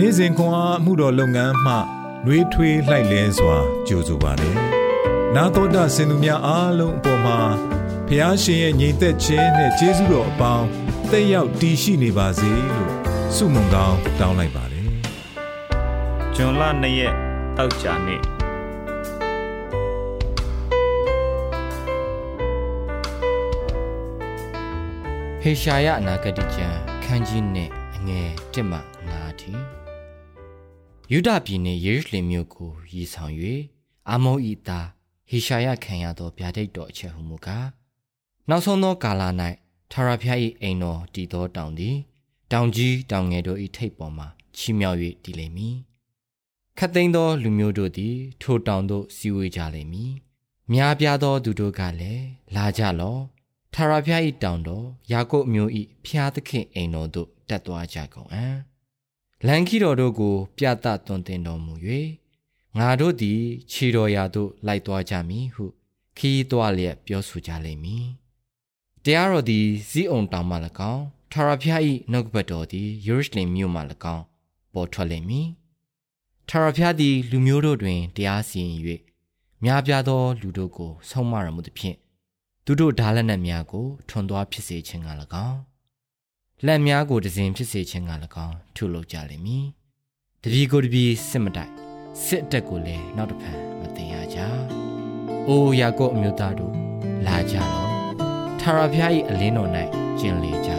နေ့စဉ်ခွန်အားမှုတော်လုပ်ငန်းမှနှွေးထွေးလှိုက်လဲစွာကြိုဆိုပါတယ်။နာတော်တာစင်သူများအားလုံးအပေါ်မှာဖះရှင်ရဲ့ညီသက်ခြင်းနဲ့ကျေးဇူးတော်အပေါင်းတက်ရောက်တည်ရှိနေပါစေလို့ဆုမွန်ကောင်းတောင်းလိုက်ပါတယ်။ဂျွန်လ၂ရက်တောက်ကြနေ့ဟေရှာယအနာဂတိကျမ်းခန်းကြီးနဲ့အငယ်1မှ9ထိ ယူဒပြည်နှင့်ယေရုရှလင်မြို့ကိုရည်ဆောင်၍အာမုန်ဤသားဟေရှာယခံရသောဗျာဒိတ်တော်အချက်ဟုမူကားနောက်ဆုံးသောကာလ၌ထာဝရဘုရား၏အိမ်တော်တည်သောတောင်သည်တောင်ကြီးတောင်ငယ်တို့၏ထိပ်ပေါ်မှချီးမြှောက်၍တည်လိမ့်မည်ခတ်သိမ်းသောလူမျိုးတို့သည် ထိုတောင်သို့စီဝေးကြလိမ့်မည်များပြားသောသူတို့ကလည်းလာကြလော့ထာဝရဘုရား၏တောင်တော်ယာကုပ်မျိုး၏ဖျားသခင်အိမ်တော်သို့တက်သွားကြကုန်အံ့ လန်ခီတော်တို့ကို ပြသသွန်သင်တော်မူ၍ငါတို့သည် ခြေတော်ရာသို့လိုက်သွားကြမည်ဟု ခီးသွားလျက်ပြောဆိုကြလိမ့်မည်တရားတော်သည်ဇီးအုံတောင်မှ၎င်းထာဝရဘုရား၏နှုတ်ကပတ်တော်သည်ယေရုရှလင်မြို့မှ၎င်းပေါ်ထွက်လိမ့်မည်ထာဝရဘုရားသည် လူမျိုးတို့တွင်တရားစီရင်၍များပြားသော လူတို့ကို ဆုံးမတော်မူသဖြင့်သူတို့ဓာလက်နက်များကိုထွန်သွားဖြစ်စေခြင်းက၎င်း လက်များကိုဒဇင်ဖြစ်စေခြင်းက၎င်းထုလုပ်ကြလိမ့်မည်တပီကိုတပီစစ်မတိုက်စစ်အတက်ကိုလည်းနောက်တစ်ဖန်မတင်ရကြအိုးယာကုပ်အမျိုးသားတို့လာကြလော့ထာဝရဘုရား၏အလင်းတော်၌ကျင်လေကြ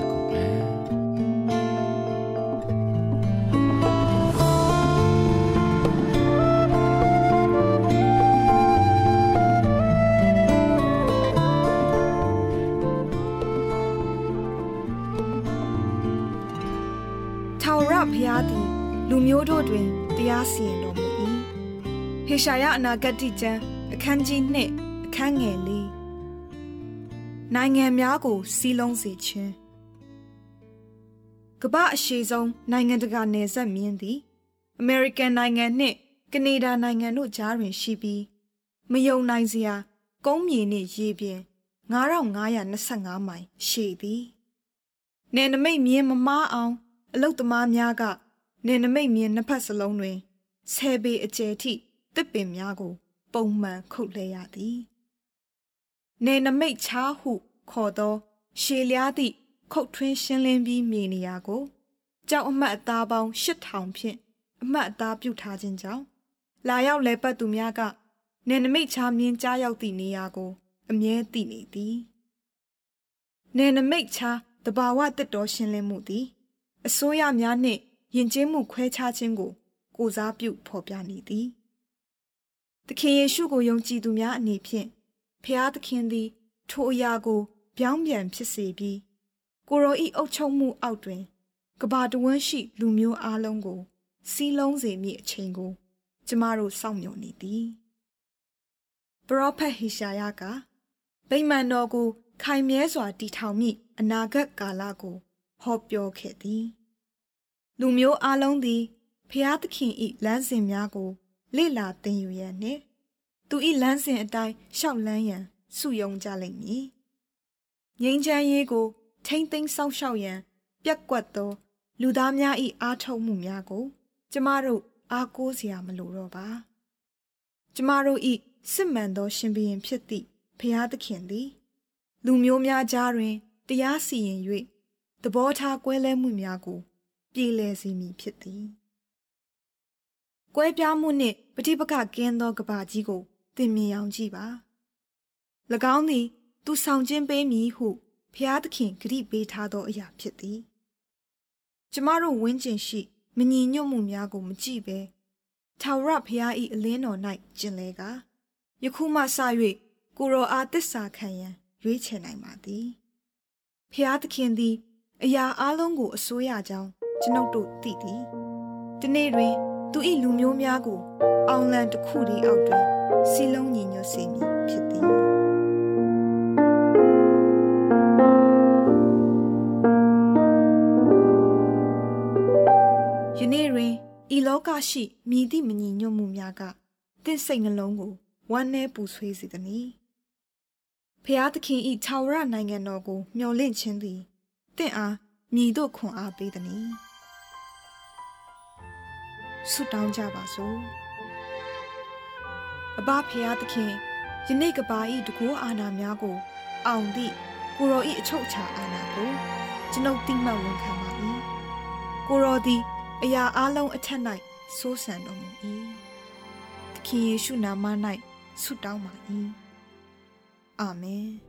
ကုန်မျိုးတို့တွင်တရားစီရင်တော်မူ၏ဟေရှာယအနာဂတ်ကျမ်းအခန်းကြီး2အခန်းငယ်၄နိုင်ငံများကိုစီးလုံးစေခြင်းကမ္ဘာအရှိဆုံးနိုင်ငံတကာနယ်စပ်မြင်းသည်အမေရိကန်နိုင်ငံနှင့်ကနေဒါနိုင်ငံတို့ကြားတွင်ရှိပြီးမယုံနိုင်စရာ ကုန်းမြေနှင့်ရေပြင်9525မိုင်ရှည်သည်နယ်နမိတ်မြင်းမမားအောင် အလုတ်သမားများကနယ်နမိတ်မြင်းနှစ်ဖက်စလုံးတွင်ဆယ်ပေအကျယ်ထိတစ်ပင်များကို ပုံမှန်ခုတ်လှဲရသည်နယ်နမိတ်ချားဟုခေါ်သော ရှည်လျားသည့်ခုတ်ထွင်းရှင်းလင်းပြီးမြေနေရာကိုကြောက်အမှတ်အသားပေါင်း8000ဖြင့်အမှတ်အသားပြုထားခြင်းကြောင့်လာရောက်လဲပတ်သူများကနယ်နမိတ်ချားမြင်းကြားရောက်သည့်နေရာကို အမြဲသိနေသည်နယ်နမိတ်ချားတဘာဝတစ်တော်ရှင်းလင်းမှုသည် အစိုးရများနှင့်ယဉ်ကျေးမှုခွဲခြားခြင်းကို ကိုစားပြုဖော်ပြနေသည်သခင်ယေရှုကိုယုံကြည်သူများအနေဖြင့်ဖျားသခင်သည် ထိုအရာကိုပြောင်းပြန်ဖြစ်စေပြီးကိုရောဤအုပ်ချုပ်မှုအောက်တွင် ကဘာတဝန်းရှိ လူမျိုးအလုံးကို စီးလုံးစေမည့်အချိန်ကို ကျမတို့စောင့်မျှော်နေသည်ပရောဖက်ဟေရှာယကဗိမာန်တော်ကို ခိုင်မြဲစွာတည်ထောင်မည့်အနာဂတ်ကာလကို ဟောပြောခဲ့သည်လူမျိုးအလုံးသည်ဖျားသခင်ဤလမ်းစဉ်များကို လေ့လာသင်ယူရန်နှင့်သူဤလမ်းစဉ်အတိုင်းရှောက်လန်းရန်စုယုံကြလိမ့်မည်ငြိမ်းချမ်းရေးကို ထိမ့်သိမ်းစောင့်ရှောက်ရန် ပြက်ကွက်သော လူသားများဤအားထုတ်မှုများကို ကျမတို့အားကိုးစရာမလိုတော့ပါကျမတို့ဤစစ်မှန်သောရှင်ဘုရင်ဖြစ်သည့်ဖျားသခင်သည် လူမျိုးများကြားတွင်တရားစီရင်၍ သဘောထားကွဲလဲမှုများကို ပြေလည်စေမည်ဖြစ်သည်။ကွဲပြားမှုနှင့်ပဋိပက္ခကင်းသောကဘာကြီးကိုသင်မြင်အောင်ကြည့်ပါ။၎င်းသည် သူဆောင်ခြင်းပေးမည်ဟုဖျားသခင်ဂရုပေးထားသောအရာဖြစ်သည်။ကျမတို့ဝင်းကျင်ရှိမညီညွတ်မှုများကိုမကြည့်ဘဲထာဝရဘုရား၏အလင်းတော်၌ကျင်လဲကယခုမှစ၍ကိုရောအားတစ္ဆာခံရန်ရွေးချယ်နိုင်ပါသည်။ဖျားသခင်သည် အရာအလုံးကိုအစိုးရကြောင်းကျွန်ုပ်တို့သိသည်ဒီနေ့တွင် သူ၏လူမျိုးများကို အောင်လံတစ်ခုတည်းအောက်တွင်စီလုံးညီညွတ်စေမည်ဖြစ်သည်ယနေ့တွင်ဤလောကရှိမြည်သည့်မညီညွတ်မှုများကတင့်စိတ်နှလုံးကိုဝမ်းနည်းပူဆွေးစေသည်။ဖျားသခင်ဤခြာဝရနိုင်ငံတော်ကိုမျှော်လင့်ခြင်းသည် တင့်အားမြည်တို့ခွန်အားပေးသည်။ဆုတောင်းကြပါစို့အဘဖရာသခင်ယနေ့ကပါဤတကူအာနာများကို အောင်သည့်ကိုရောဤအချုပ်အခြာအာဏာကိုကျွန်ုပ်တိမှတ်ဝန်ခံပါ၏ကိုရောသည် အရာအလုံးအထက်၌စိုးစံတော်မူ၏သခင်ယေရှုနာမ၌ဆုတောင်းပါ၏အာမင်